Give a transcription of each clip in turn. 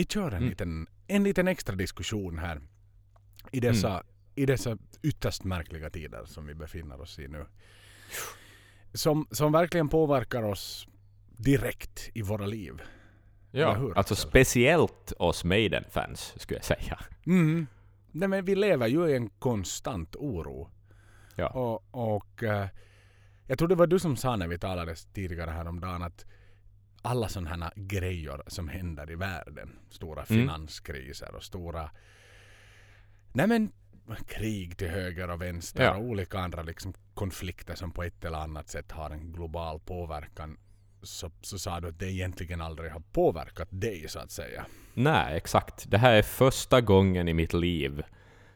vi kör en, Mm. liten, en liten extra diskussion här i dessa, i dessa ytterst märkliga tider som vi befinner oss i nu. Som, som verkligen påverkar oss direkt i våra liv. Ja, alltså speciellt oss Maiden-fans, skulle jag säga. Mm. Nej, men vi lever ju i en konstant oro. Ja. Och, och eh, jag tror det var du som sa när vi talade tidigare häromdagen att alla sådana grejer som händer i världen, stora Mm. finanskriser och stora nej men, krig till höger och vänster Ja. och olika andra liksom, konflikter som på ett eller annat sätt har en global påverkan så, så sa du att det egentligen aldrig har påverkat dig så att säga. Nej, exakt. Det här är första gången i mitt liv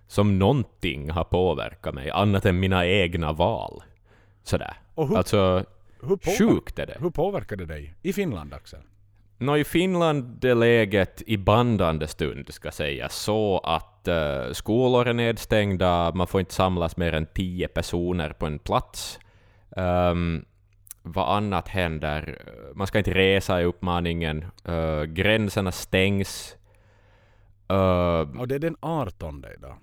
som någonting har påverkat mig, annat än mina egna val. Sådär. Och hur, Alltså, hur, påver- sjukt är det. hur påverkade det dig i Finland Axel? Nå, i Finland är läget i bandande stund, ska sägas, så att eh, skolor är nedstängda, man får inte samlas mer än tio personer på en plats. Um, vad annat händer? Man ska inte resa i uppmaningen. Uh, gränserna stängs. Uh, Och det är den 18 idag.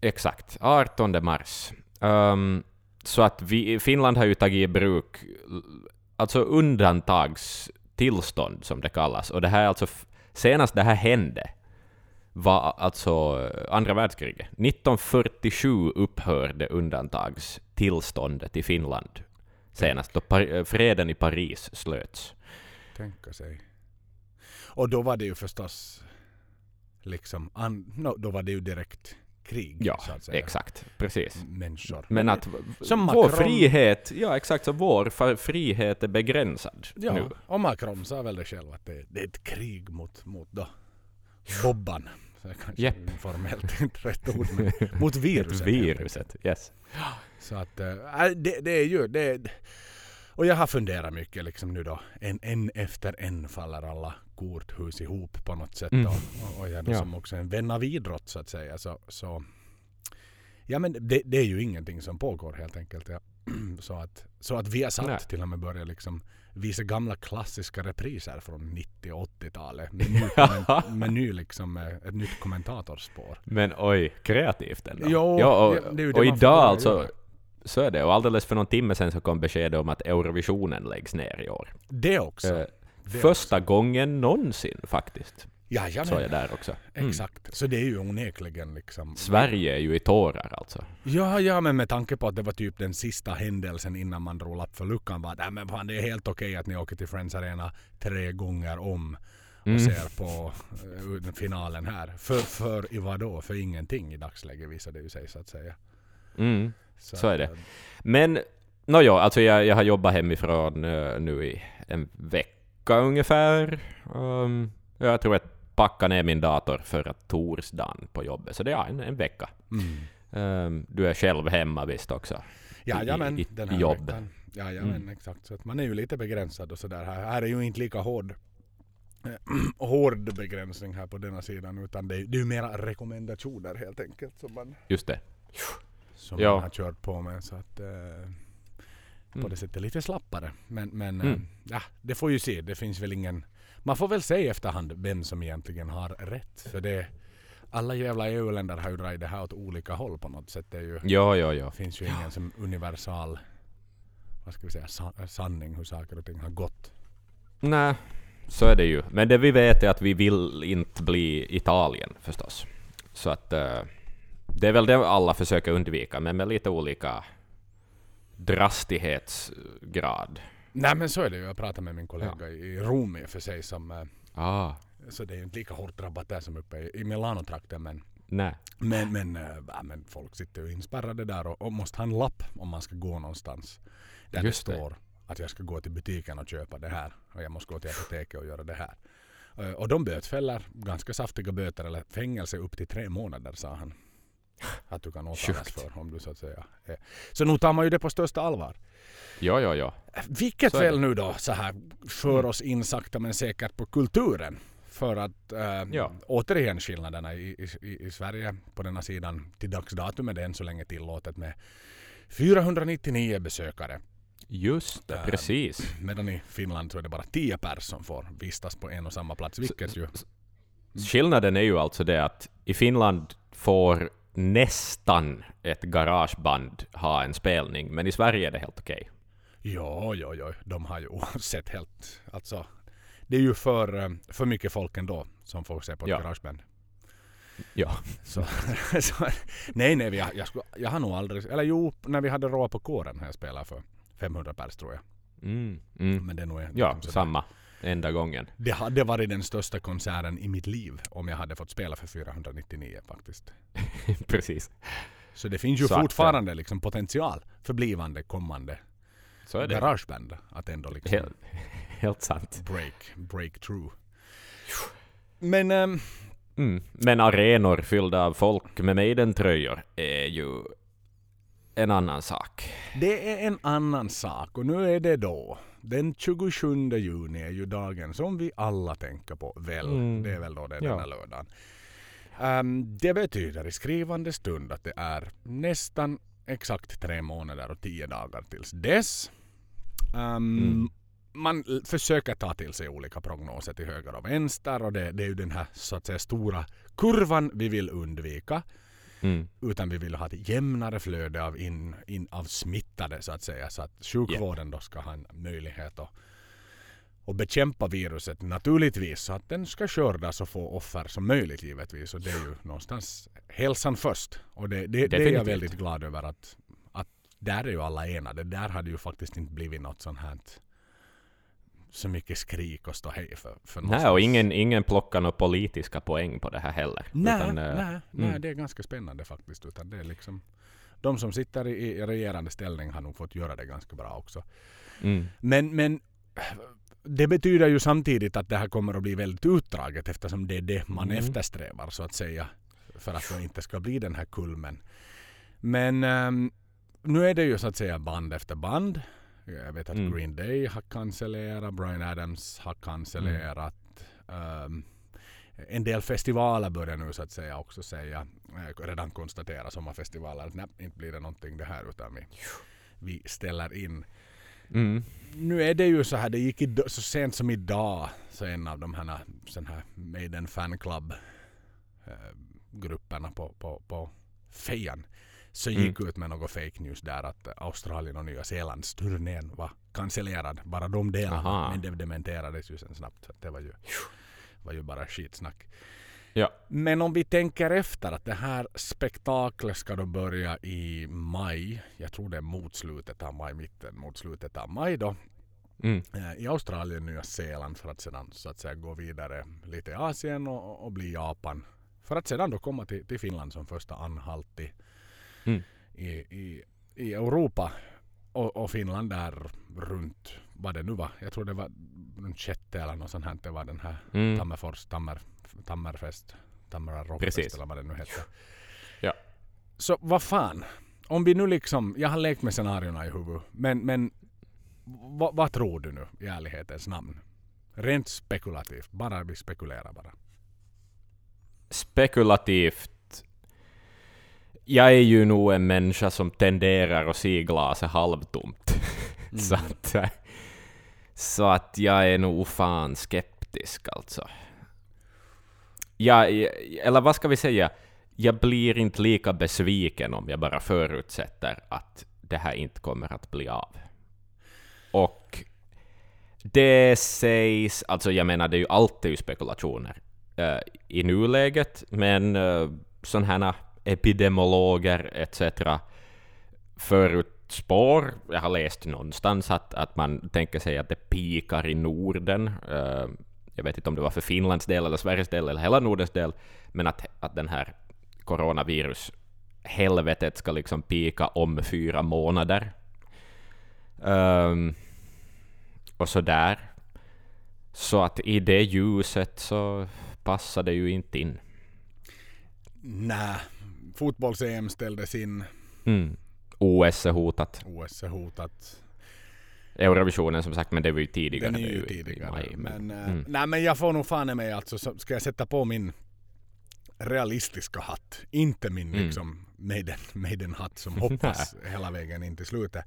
Exakt, 18 mars. Ehm, så att vi, Finland har ju tagit i bruk alltså undantagstillstånd som det kallas. Och det här alltså senast det här hände var alltså eh, andra världskriget. 1947 upphörde undantagstillståndet i Finland senast då Par- eh, freden i Paris slöts. Tänka sig. Och då var det ju förstås liksom, an, no, då var det ju direkt krig Ja, exakt, precis. Människor. Men att Som vår Macron- frihet, ja exakt, så vår frihet är begränsad Ja, nu. och Macron sa väl det själv att det, det är ett krig mot, mot då Bobban. Så kanske är formellt inte rätt ord, men mot viruset. Viruset, yes. Så att äh, det, det är ju det. Och jag har funderat mycket liksom nu då. En, en efter en faller alla korthus ihop på något sätt. Mm. Och, och jag är Ja. som också en vän av idrott så att säga. Så, så ja men det, det är ju ingenting som pågår helt enkelt. Ja. Så att, så att vi har Nej. satt till och med börja liksom visa gamla klassiska repriser från 90 och 80-talet. Med, ny, kommen- med ny liksom, eh, ett nytt kommentatorspår. Men oj, kreativt ändå. Jo, ja, och, ja, det är ju det och idag alltså, göra. så är det. Och alldeles för någon timme sedan så kom besked om att Eurovisionen läggs ner i år. Det också. Första gången någonsin faktiskt. Jajamän. Så jag där också. Mm. Exakt. Så det är ju onekligen liksom... Sverige är ju i tårar alltså. Ja, ja, men med tanke på att det var typ den sista händelsen innan man drog lapp för luckan var det, men fan, det är helt okej att ni åker till Friends Arena tre gånger om och Mm. ser på eh, finalen här. För, för i vadå? För ingenting i dagsläget visar det ju sig så att säga. Mm. Så är det. Men, nåja, alltså jag, jag har jobbat hemifrån eh, nu i en vecka ungefär. Um, jag tror jag packade ner min dator förra torsdagen på jobbet, så det är en, en vecka. Mm. Um, du är själv hemma visst också? Jajamän, i- den här jobb. veckan. Jajamän, Mm. exakt. Så att man är ju lite begränsad och sådär. Här, här är ju inte lika hård eh, hård begränsning här på denna sidan utan det är, det är ju mera rekommendationer helt enkelt som man, Just det. som Ja. man har kört på med. Så att, eh, på Mm. det sättet lite slappare. Men, men Mm. eh, ja, det får ju se. Det finns väl ingen... Man får väl se i efterhand vem som egentligen har rätt. För det... Alla jävla EU-länder har ju dragit det här åt olika håll på något sätt. Det, är ju, Ja, ja, ja. finns ju ingen som universal vad ska vi säga, sa, sanning hur saker och ting har gått. Nej, så är det ju. Men det vi vet är att vi vill inte bli Italien förstås. Så att eh, det är väl det alla försöker undvika, men med lite olika drastighetsgrad. Nej men så är det ju. Jag pratade med min kollega i Rom i och för sig som... eh, Ah, Så det är ju inte lika hårt drabbat där som uppe i, Milano-trakten men nej. Men, men, äh, ja, men folk sitter ju inspärrade där och, och måste ha en lapp om man ska gå någonstans. Där Just det det. står att jag ska gå till butiken och köpa det här. Och jag måste gå till apoteket och göra det här. Eh, Och de bötfäller ganska saftiga böter eller fängelse upp till tre månader sa han. Att du kan åtalas för om du så att säga. är- Så nu tar man ju det på största allvar. Ja, ja, ja. Vilket är det. väl nu då så här för oss in sakta men säkert på kulturen. För att äh, Ja. återigen skillnaderna i, i- i Sverige på denna sidan till dags datum är det än så länge tillåtet med 499 besökare. Just det, Äh, precis. Medan i Finland så är det bara 10 personer som får vistas på en och samma plats. Vilket ju... Skillnaden är ju alltså det att i Finland får nästan ett garageband ha en spelning, men i Sverige är det helt okej. Ja, ja, ja. De har ju oavsett helt... Alltså, det är ju för, eh, för mycket folk ändå som får se på ett Ja. garageband. Ja. Så, så, nej, nej, jag, jag, skulle- jag har nog aldrig... Eller jo, när vi hade Råa på kåren har jag spelat för 500 pers tror jag. Mm, mm. Men det är nog... Ja, liksom sådär. Enda gången. Det hade varit den största konserten i mitt liv om jag hade fått spela för 499 faktiskt. Precis. Så det finns ju Så fortfarande liksom potential för blivande kommande Så är det. garageband att ändå liksom Helt, helt sant. break, break through. Men ehm, Mm. Men arenor fyllda av folk med Maiden-tröjor är ju en annan sak. det är en annan sak och nu är det då. Den 27 juni är ju dagen som vi alla tänker på väl. Mm. Det är väl då är Ja. den här lördagen. Ehm, det betyder i skrivande stund att det är nästan exakt tre månader och tio dagar tills dess. Ehm, Mm. Man försöker ta till sig olika prognoser till höger och vänster och det, det är ju den här så att säga stora kurvan vi vill undvika. Mm. Utan vi vill ha ett jämnare flöde av, in, in, av smittade så att säga. Så att sjukvården då ska ha en möjlighet att, att bekämpa viruset naturligtvis. Så att den ska skörda så få offer som möjligt givetvis. Och det är ju någonstans hälsan först. Och det, det, det är jag väldigt glad över att, att där är ju alla enade. Där hade ju faktiskt inte blivit något sånt här så mycket skrik och ståhej för, för Nej, och ingen, ingen plockar några politiska poäng på det här heller. Nej, Utan, eh, nej, nej, mm. det är ganska spännande faktiskt. Utan det är liksom, de som sitter i, regerande ställning har nog fått göra det ganska bra också. Mm. Men, men det betyder ju samtidigt att det här kommer att bli väldigt utdraget eftersom det är det man Mm. eftersträvar så att säga. För att det inte ska bli den här kulmen. Men ehm, nu är det ju så att säga band efter band. Jag vet att Mm. Green Day har cancellerat, Brian Adams har cancellerat. ehm, en del festivaler börjar nu så att säga också säga, eh, redan konstatera sommarfestivaler att nej, inte blir det någonting det här utan vi, vi ställer in. Mm. Nu är det ju så här, det gick idag, så sent som idag så en av de här, sån här Maiden Fan Club eh, grupperna på, på, på fejan så Mm. gick ut med något fake news där att Australien och Nya Zeelands turnén var cancellerad. Bara de delarna. Aha. Men det dementerades ju sen snabbt. Så det var ju, var ju bara skitsnack. Ja. Men om vi tänker efter att det här spektaklet ska då börja i maj. Jag tror det är mot slutet av maj, mitten mot slutet av maj då. Mm. eh, I Australien, Nya Zeeland för att sedan så att säga gå vidare lite i Asien och, och bli Japan. För att sedan då komma till, till Finland som första anhalt i, Mm. i, i, i Europa. Och, och Finland där runt vad det nu var. Jag tror det var runt sjätte eller något sånt här. Det var den här Mm. Tammerfors, Tammer, Tammerfest, Tammera Rockfest eller vad det nu hette. Ja. Så vad fan. Om vi nu liksom, jag har lekt med scenarierna i huvudet. Men, men vad, vad tror du nu i ärlighetens namn? Rent spekulativt. Bara vi spekulerar bara. Spekulativt. Jag är ju nog en människa som tenderar att se glaset halvtomt. så, att, eh, så att jag är nog fan skeptisk alltså. Jag, eller vad ska vi säga? Jag blir inte lika besviken om jag bara förutsätter att det här inte kommer att bli av. Och det sägs, alltså jag menar det är ju alltid spekulationer eh, i nuläget, men uh, sådana här epidemiologer etc. förutspår, jag har läst någonstans att, att man tänker sig att det pikar i Norden. Eh, jag vet inte om det var för Finlands del eller Sveriges del eller hela Nordens del, men att, att den här coronavirus helvetet ska liksom pika om fyra månader. Um, och så där. Så att i det ljuset så passar det ju inte in. Nej, fotbolls-EM ställdes in. Mm. OS är hotat. OS är hotat. Eurovisionen som sagt, men det var ju tidigare. Den är ju tidigare. maj, men, eh, mm. nej, men jag får nog fan i mig alltså. Så ska jag sätta på min realistiska hatt. Inte min Mm. liksom Maiden, Maiden-hatt som hoppas hela vägen in till slutet.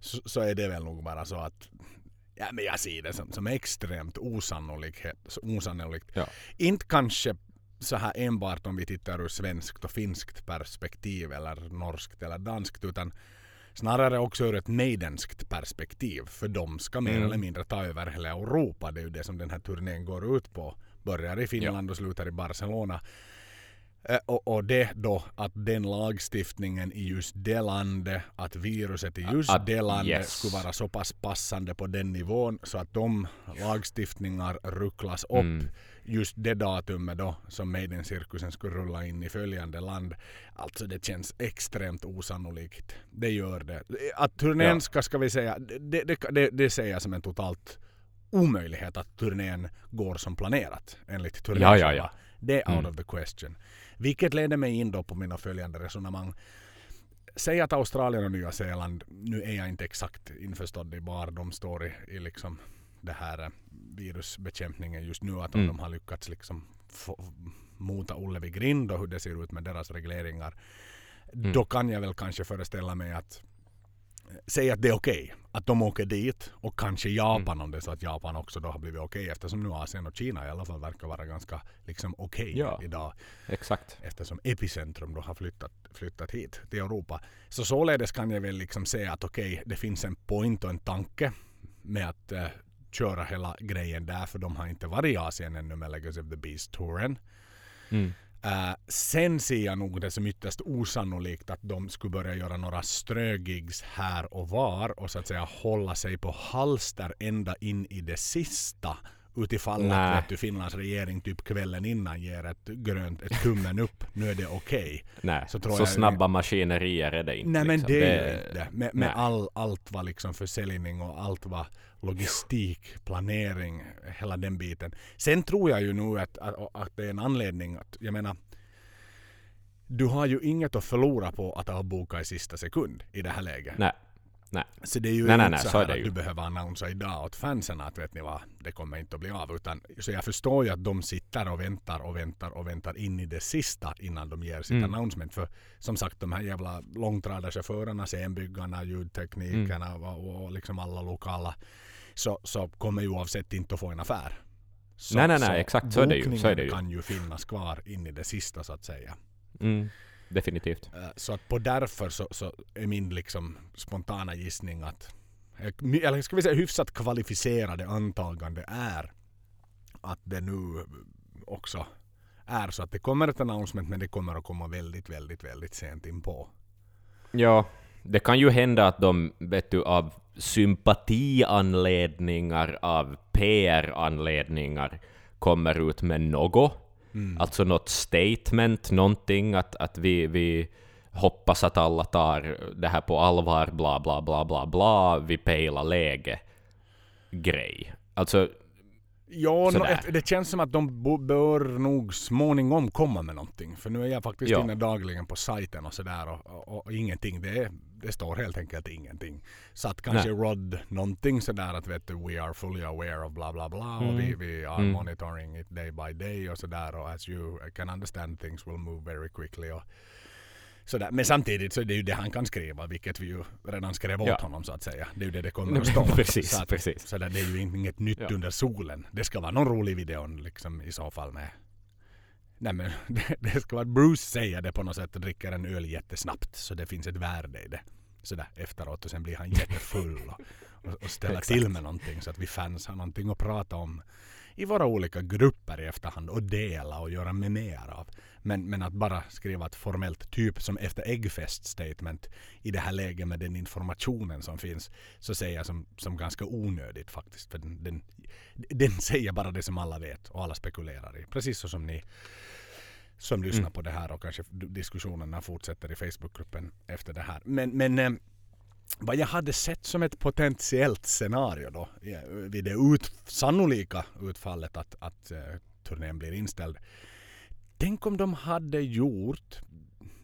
Så, så är det väl nog bara så att Ja, men jag ser det som, som extremt osannolikt. osannolikt. Ja. Inte kanske så här enbart om vi tittar ur svenskt och finskt perspektiv eller norskt eller danskt utan snarare också ur ett nejdenskt perspektiv för de ska mer Mm. eller mindre ta över hela Europa. Det är ju det som den här turnén går ut på. Börjar i Finland och slutar i Barcelona. Eh, Och, och det då att den lagstiftningen i just det landet, att viruset i just Att- det landet yes. skulle vara så pass passande på den nivån så att de lagstiftningar rucklas upp Mm. just det datumet då som Maiden-cirkusen skulle rulla in i följande land. Alltså det känns extremt osannolikt. Det gör det. Att turnén Ja. ska, ska vi säga, det, det, det, det ser jag som en totalt omöjlighet att turnén går som planerat enligt turnén Ja, ja, ja. Det är out Mm. of the question. Vilket leder mig in då på mina följande resonemang. Säg att Australien och Nya Zeeland, nu är jag inte exakt införstådd i var de står i, i liksom det här eh, virusbekämpningen just nu. Att om Mm. de har lyckats liksom få, mota Olle vid grind och hur det ser ut med deras regleringar. Mm. Då kan jag väl kanske föreställa mig att Säg att det är okej att de åker dit och kanske Japan Mm. om det är så att Japan också då har blivit okej eftersom nu Asien och Kina i alla fall verkar vara ganska liksom okej Ja. idag Exakt. eftersom epicentrum då har flyttat, flyttat hit till Europa. Så således kan jag väl liksom säga att okej, det finns en point och en tanke med att eh, köra hela grejen där för de har inte varit i Asien ännu med Legacy of the Beast-touren. Mm. Eh, sen ser jag nog det som ytterst osannolikt att de skulle börja göra några strögigs här och var och så att säga hålla sig på halster ända in i det sista utifall Nä. att du, Finlands regering typ kvällen innan ger ett grönt, ett tummen upp, nu är det okej. Nej, Så så, jag- snabba maskinerier är det inte. Nej men liksom. det är ju inte. Med, med nej. all, allt vad liksom försäljning och allt vad logistik, planering, hela den biten. Sen tror jag ju nu att, att, att det är en anledning att, jag menar, du har ju inget att förlora på att avboka i sista sekund i det här läget. Nej. Nej. Så det är ju Nej, nej, inte nej, så så här det att du behöver annonsera idag åt fansen att vet ni vad, det kommer inte att bli av. Utan, så jag förstår ju att de sitter och väntar och väntar och väntar in i det sista innan de ger sitt Mm. announcement. För som sagt de här jävla långtradarchaufförerna, scenbyggarna, ljudteknikerna Mm. och, och liksom alla lokala så, så kommer ju oavsett inte att få en affär. Så, Nej, nej, nej, exakt, så är det ju, så är det ju. kan ju finnas kvar in i det sista så att säga. Mm. Definitivt. Eh, Så att på därför så, så är min liksom spontana gissning att eh, eller ska vi säga hyfsat kvalificerade antagande är att det nu också är så att det kommer ett announcement men det kommer att komma väldigt, väldigt, väldigt sent in på. Ja, det kan ju hända att de, vet du, av sympatianledningar, av PR-anledningar kommer ut med något. Mm. Alltså något statement, någonting att, att vi, vi hoppas att alla tar det här på allvar, bla bla bla bla bla, vi pejlar läge grej. Alltså, Ja, no, det känns som att de bör nog småningom komma med någonting. För nu är jag faktiskt Ja. inne dagligen på sajten och sådär och, och, och ingenting. Det, är, det står helt enkelt ingenting. Så att kanske Rod någonting sådär att vet du, we are fully aware of bla bla bla och vi, Mm. vi are Mm. monitoring it day by day och sådär och as you can understand things will move very quickly och sådär. Men samtidigt så är det ju det han kan skriva vilket vi ju redan skrev åt Ja. honom så att säga. Det är ju det det kommer att stå. Precis, så att, precis. Så där, det är ju inget nytt Ja. under solen. Det ska vara någon rolig video liksom i så fall med Nej men det, det ska vara Bruce säger det på något sätt och dricker en öl jättesnabbt så det finns ett värde i det. Sådär efteråt och sen blir han jättefull och, och, och ställer till med någonting så att vi fans har någonting att prata om i våra olika grupper i efterhand och dela och göra memer av. Men, men att bara skriva ett formellt typ som efter Eggfest statement i det här läget med den informationen som finns så ser jag som, som ganska onödigt faktiskt. För den, den, den säger bara det som alla vet och alla spekulerar i. Precis så som ni som lyssnar Mm. på det här och kanske diskussionerna fortsätter i Facebookgruppen efter det här. Men, men eh, vad jag hade sett som ett potentiellt scenario då vid det ut, sannolika utfallet att, att eh, turnén blir inställd. Tänk om de hade gjort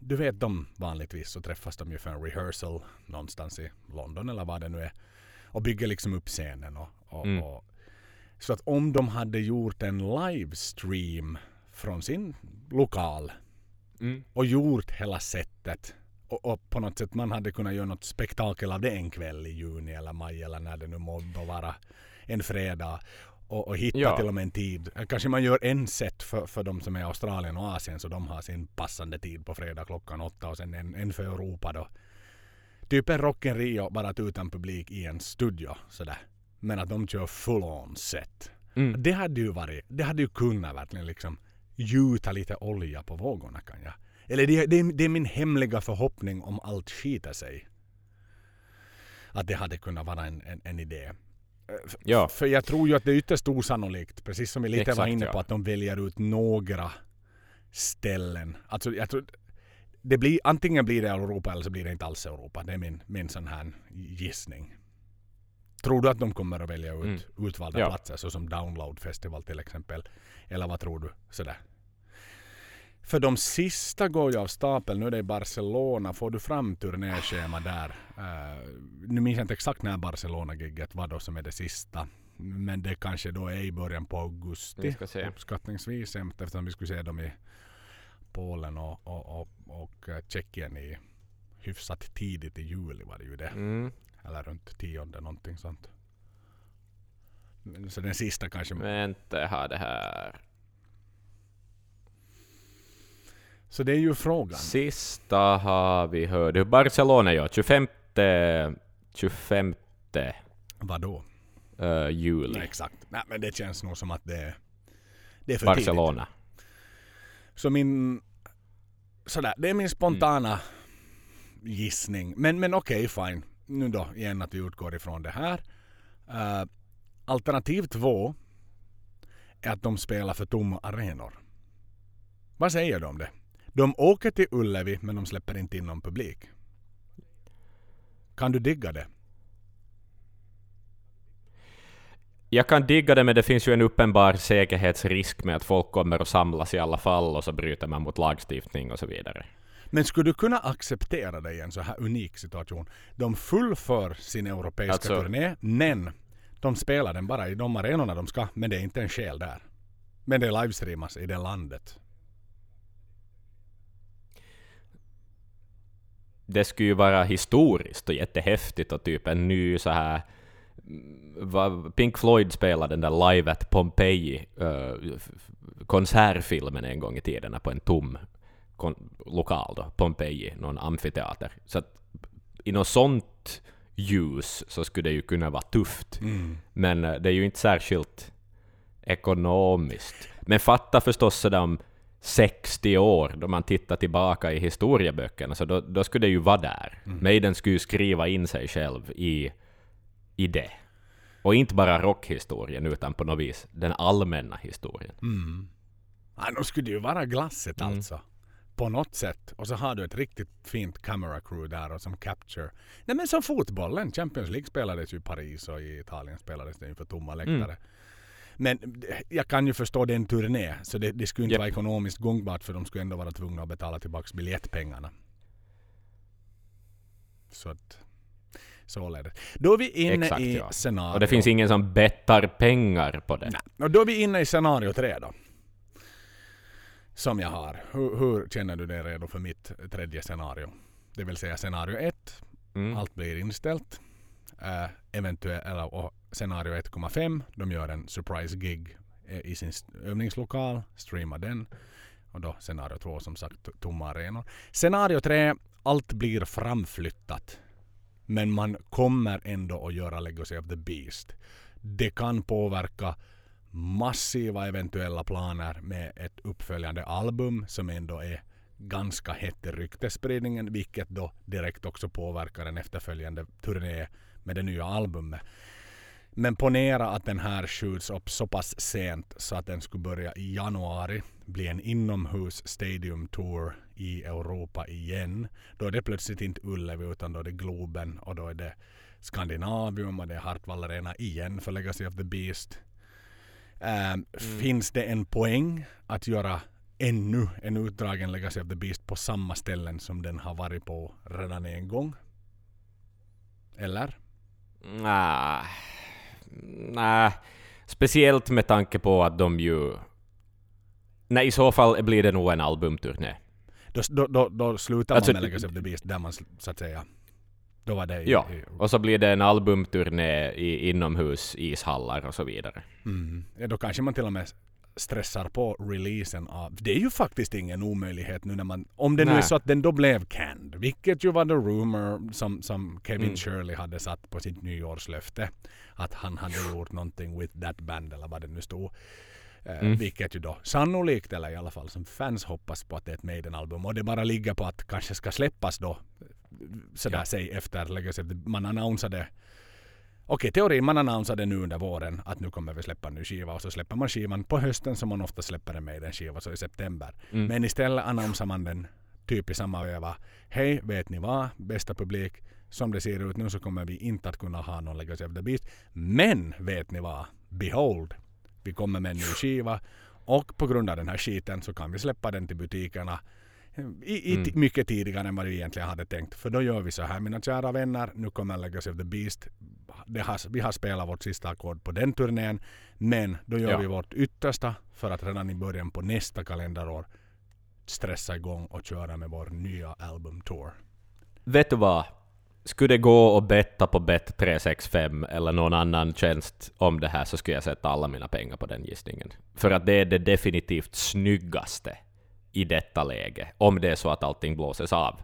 du vet de vanligtvis så träffas de ju för en rehearsal någonstans i London eller vad det nu är och bygger liksom upp scenen och, och, Mm. och så att om de hade gjort en livestream från sin lokal mm. och gjort hela sättet Och, och på något sätt man hade kunnat göra något spektakel av det en kväll i juni eller maj eller när det nu må vara en fredag och, och hitta Ja. till och med en tid. Kanske man gör en set för, för de som är i Australien och Asien så de har sin passande tid på fredag klockan åtta och sen en, en för Europa då. Typ en Rock in Rio bara att utan publik i en studio sådär. Men att de kör full on set. Mm. Det hade ju varit, det hade ju kunnat verkligen liksom gjuta lite olja på vågorna kan jag. Eller det, det, det är min hemliga förhoppning om allt skiter sig. Att det hade kunnat vara en, en, en idé. Eh, Ja. För jag tror ju att det är ytterst osannolikt, precis som vi lite var Exakt, inne ja. på, att de väljer ut några ställen. Alltså jag tror, det blir, antingen blir det Europa eller så blir det inte alls Europa. Det är min, min sån här gissning. Tror du att de kommer att välja ut utvalda Ja. platser såsom Download Festival till exempel? Eller vad tror du? Sådär. För de sista går ju av stapeln. Nu är det i Barcelona. Får du fram turnéschema där? Eh, nu minns jag inte exakt när Barcelona-gigget var då som är det sista. Men det kanske då är i början på augusti. Uppskattningsvis eftersom vi skulle se dem i Polen och, och, och, och eh, Tjeckien i hyfsat tidigt i juli var det ju det. Mm. Eller runt tionde någonting sånt. Så den sista kanske. Vänta, jag har det här. Så det är ju frågan. Sista har vi hört. Barcelona, ja. 25, 25 Vadå? uh, juli. Nej, exakt. Nej, men det känns nog som att det, är- det är för tidigt. Barcelona. Så min... Sådär, det är min spontana gissning. Men, men okej, fine. Nu då igen att vi utgår ifrån det här. Eh, alternativ två är att de spelar för tomma arenor. Vad säger du om det? De åker till Ullevi men de släpper inte in någon publik. Kan du digga det? Jag kan digga det, men det finns ju en uppenbar säkerhetsrisk med att folk kommer att samlas i alla fall och så bryter man mot lagstiftning och så vidare. Men skulle du kunna acceptera det i en så här unik situation? De fullför sin europeiska Alltså- turné, men de spelar den bara i de arenorna de ska, men det är inte en själ där. Men det livestreamas i det landet. Det skulle ju vara historiskt och jättehäftigt och typ en ny så här mm, Pink Floyd spelade den där Live at Pompeji f- konsertfilmen en gång i tiden på en tom lokal då, Pompeji, någon amfiteater. Så att i något sånt ljus så skulle det ju kunna vara tufft. Men eh, det är ju inte särskilt ekonomiskt. Men fatta förstås sådär om 60 år, då man tittar tillbaka i historieböckerna, så då, då skulle det ju vara där. Maiden skulle ju skriva in sig själv i, i det. Och inte bara rockhistorien, utan på något vis den allmänna historien. Mm. Ja, då skulle det ju vara glasset Mm. alltså. På något sätt. Och så har du ett riktigt fint camera crew där och som capture. Nej men som fotbollen. Champions League spelades ju i Paris och i Italien spelades det inför tomma läktare. Mm. Men jag kan ju förstå den turné. Så det, det skulle inte Japp. vara ekonomiskt gångbart för de skulle ändå vara tvungna att betala tillbaka biljettpengarna. Så att... Således. Då är vi inne Exakt, i ja. scenario. Och det finns ingen som bettar pengar på det. Nej. Och då är vi inne i scenario tre då. Som jag har. Hur, hur känner du dig redo för mitt tredje scenario? Det vill säga scenario ett. Mm. Allt blir inställt. Uh, och scenario 1,5. De gör en surprise gig eh, i sin övningslokal. Streamar den. Och då scenario 2 som sagt tomma arenor. Scenario 3. Allt blir framflyttat. Men man kommer ändå att göra Legacy of the Beast. Det kan påverka massiva eventuella planer med ett uppföljande album som ändå är ganska hett i ryktesspridningen vilket då direkt också påverkar en efterföljande turné med det nya albumet. Men ponera att den här skjuts upp så pass sent så att den skulle börja i januari, bli en inomhus stadium tour i Europa igen. Då är det plötsligt inte Ullevi utan då är det Globen och då är det Skandinavium och det är Hartwall Arena igen för Legacy of the Beast. Ähm, Finns det en poäng att göra ännu en utdragen Legacy of the Beast på samma ställen som den har varit på redan en gång? Eller? Nej. Nej. Speciellt med tanke på att de ju... Nej, i så fall blir det nog en albumturné. Då, då, då, då slutar Alltså, man med Legacy of the Beast där man så att säga... Då var det i, Ja, i, och så blir det en albumturné i inomhus, ishallar och så vidare. mm, ja, då kanske man till och med stressar på releasen av... Det är ju faktiskt ingen omöjlighet nu när man... Om det nu är Nej. så att den då blev canned, vilket ju var the rumor som, som Kevin Mm. Shirley hade satt på sitt nyårslöfte. Att han hade gjort någonting with that band eller vad det nu stod. Eh, Mm. Vilket ju då sannolikt, eller i alla fall som fans hoppas på att det är ett Maiden-album. Och det bara ligger på att kanske ska släppas då. Sådär Ja. säg efter Man annonsade Okej, teorin man annonsade nu under våren att nu kommer vi släppa en ny skiva och så släpper man skivan på hösten som man ofta släpper en Maiden-skiva, så i september. Mm. Men istället annonsar man den typ i samma veva. Hej, vet ni vad? Bästa publik. Som det ser ut nu så kommer vi inte att kunna ha någon Legacy of the Beast. Men vet ni vad? Behold! Vi kommer med en ny skiva. Och på grund av den här skiten så kan vi släppa den till butikerna i, i Mm. mycket tidigare än vad vi egentligen hade tänkt. För då gör vi så här, mina kära vänner, nu kommer Legacy of the Beast. Har, vi har spelat vårt sista ackord på den turnén. Men då gör Ja. vi vårt yttersta för att redan i början på nästa kalenderår stressa igång och köra med vår nya albumtour. Vet du vad? Skulle det gå att betta på Bet365 eller någon annan tjänst om det här så skulle jag sätta alla mina pengar på den gissningen. För att det är det definitivt snyggaste i detta läge, om det är så att allting blåses av.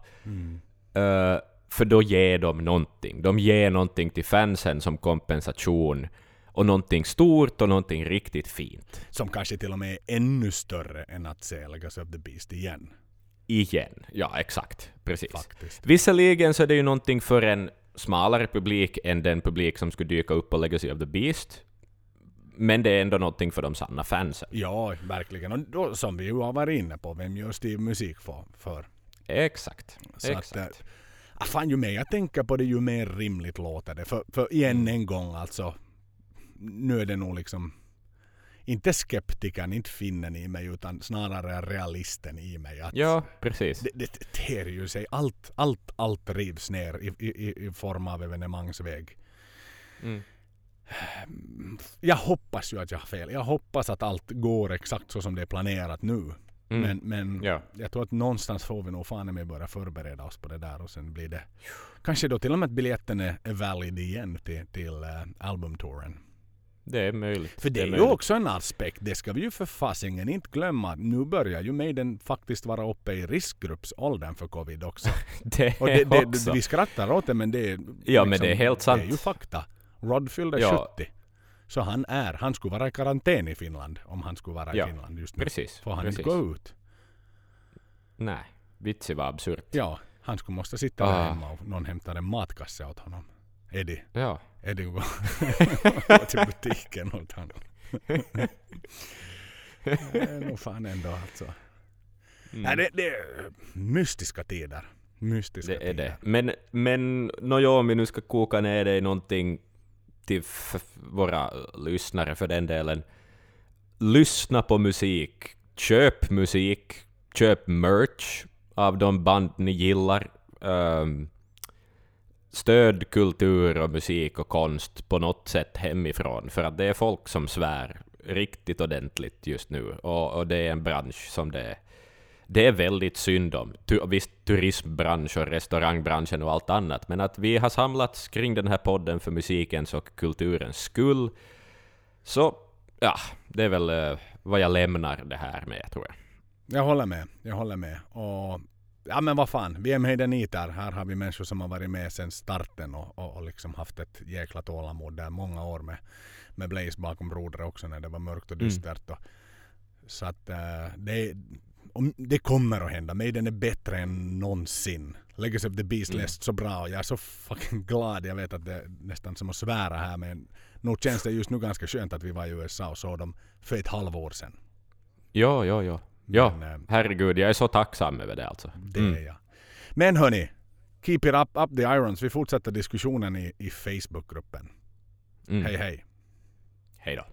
Eh, för då ger de någonting. De ger någonting till fansen som kompensation. Och någonting stort och någonting riktigt fint. Som kanske till och med är ännu större än att se Legacy of the Beast igen. Igen. Ja, exakt. Precis. Faktiskt. Visserligen så är det ju någonting för en smalare publik än den publik som skulle dyka upp på Legacy of the Beast. Men det är ändå någonting för de sanna fansen. Ja, verkligen. Och då, som vi ju har varit inne på, vem gör Steve musik för? för? Exakt. Så att, Exakt. Ah, fan, ju mer jag tänker på det ju mer rimligt låter det. För, för igen Mm. en gång alltså. Nu är det nog liksom inte skeptikern, inte finnen i mig utan snarare realisten i mig. Att Ja, precis. det, det ter ju sig. Allt, allt, allt rivs ner i, i, i form av evenemangsväg. Mm. Jag hoppas ju att jag har fel. Jag hoppas att allt går exakt så som det är planerat nu. Mm. Men, men Ja. jag tror att någonstans får vi nog fan med börja förbereda oss på det där och sen blir det kanske då till och med att biljetten är är valid igen till, till uh, albumtouren. Det är möjligt. För det är ju möjligt. också en aspekt, det ska vi ju för fasingen inte glömma. Nu börjar ju Maiden faktiskt vara uppe i riskgruppsåldern för covid också. Det det, det, också. vi skrattar åt det men det är Ja, men det är helt sant. Det är ju fakta. Rod fyllde Ja. 70. Så han är, han skulle vara i karantän i Finland om han skulle vara Ja, i Finland just nu. Precis. Får han precis. inte gå ut? Nej. Vitsi var absurt. Ja, han skulle måste sitta där Ah. hemma och någon hämtar en matkasse åt honom. Eddie, Ja. Eddie går till butiken åt honom. det är nog fan ändå alltså. Mm. Nej, det, det är mystiska tider. Mystiska Det är tider. det. Men, men nåja, om vi nu ska koka ner det i någonting till våra lyssnare för den delen. Lyssna på musik. Köp musik. Köp merch av de band ni gillar. Um, stöd kultur och musik och konst på något sätt hemifrån. För att det är folk som svär riktigt ordentligt just nu. Och, och det är en bransch som det är det är väldigt synd om. Tu, visst, turismbransch och restaurangbranschen och allt annat, men att vi har samlats kring den här podden för musikens och kulturens skull. Så, ja, det är väl eh, vad jag lämnar det här med, tror jag. Jag håller med. Jag håller med. Och ja men vad fan, vi är Maideniter. Här har vi människor som har varit med sedan starten och, och, och liksom haft ett jäkla tålamod där många år med, med Blaze bakom rodret också när det var mörkt och Mm. dystert. Och, så att eh, det, om, det kommer att hända. Maiden är bättre än någonsin. Legacy of the Beast Mm. läst så bra och jag är så fucking glad. Jag vet att det är nästan som att svära här men nog känns det just nu ganska skönt att vi var i USA och såg dem för ett halvår sedan. Ja, ja, ja. Ja, Men, eh, herregud, jag är så tacksam över det alltså. Det Mm. är jag. Men hörni, keep it up, up the irons. Vi fortsätter diskussionen i, i Facebookgruppen. Mm. Hej hej. Hej då.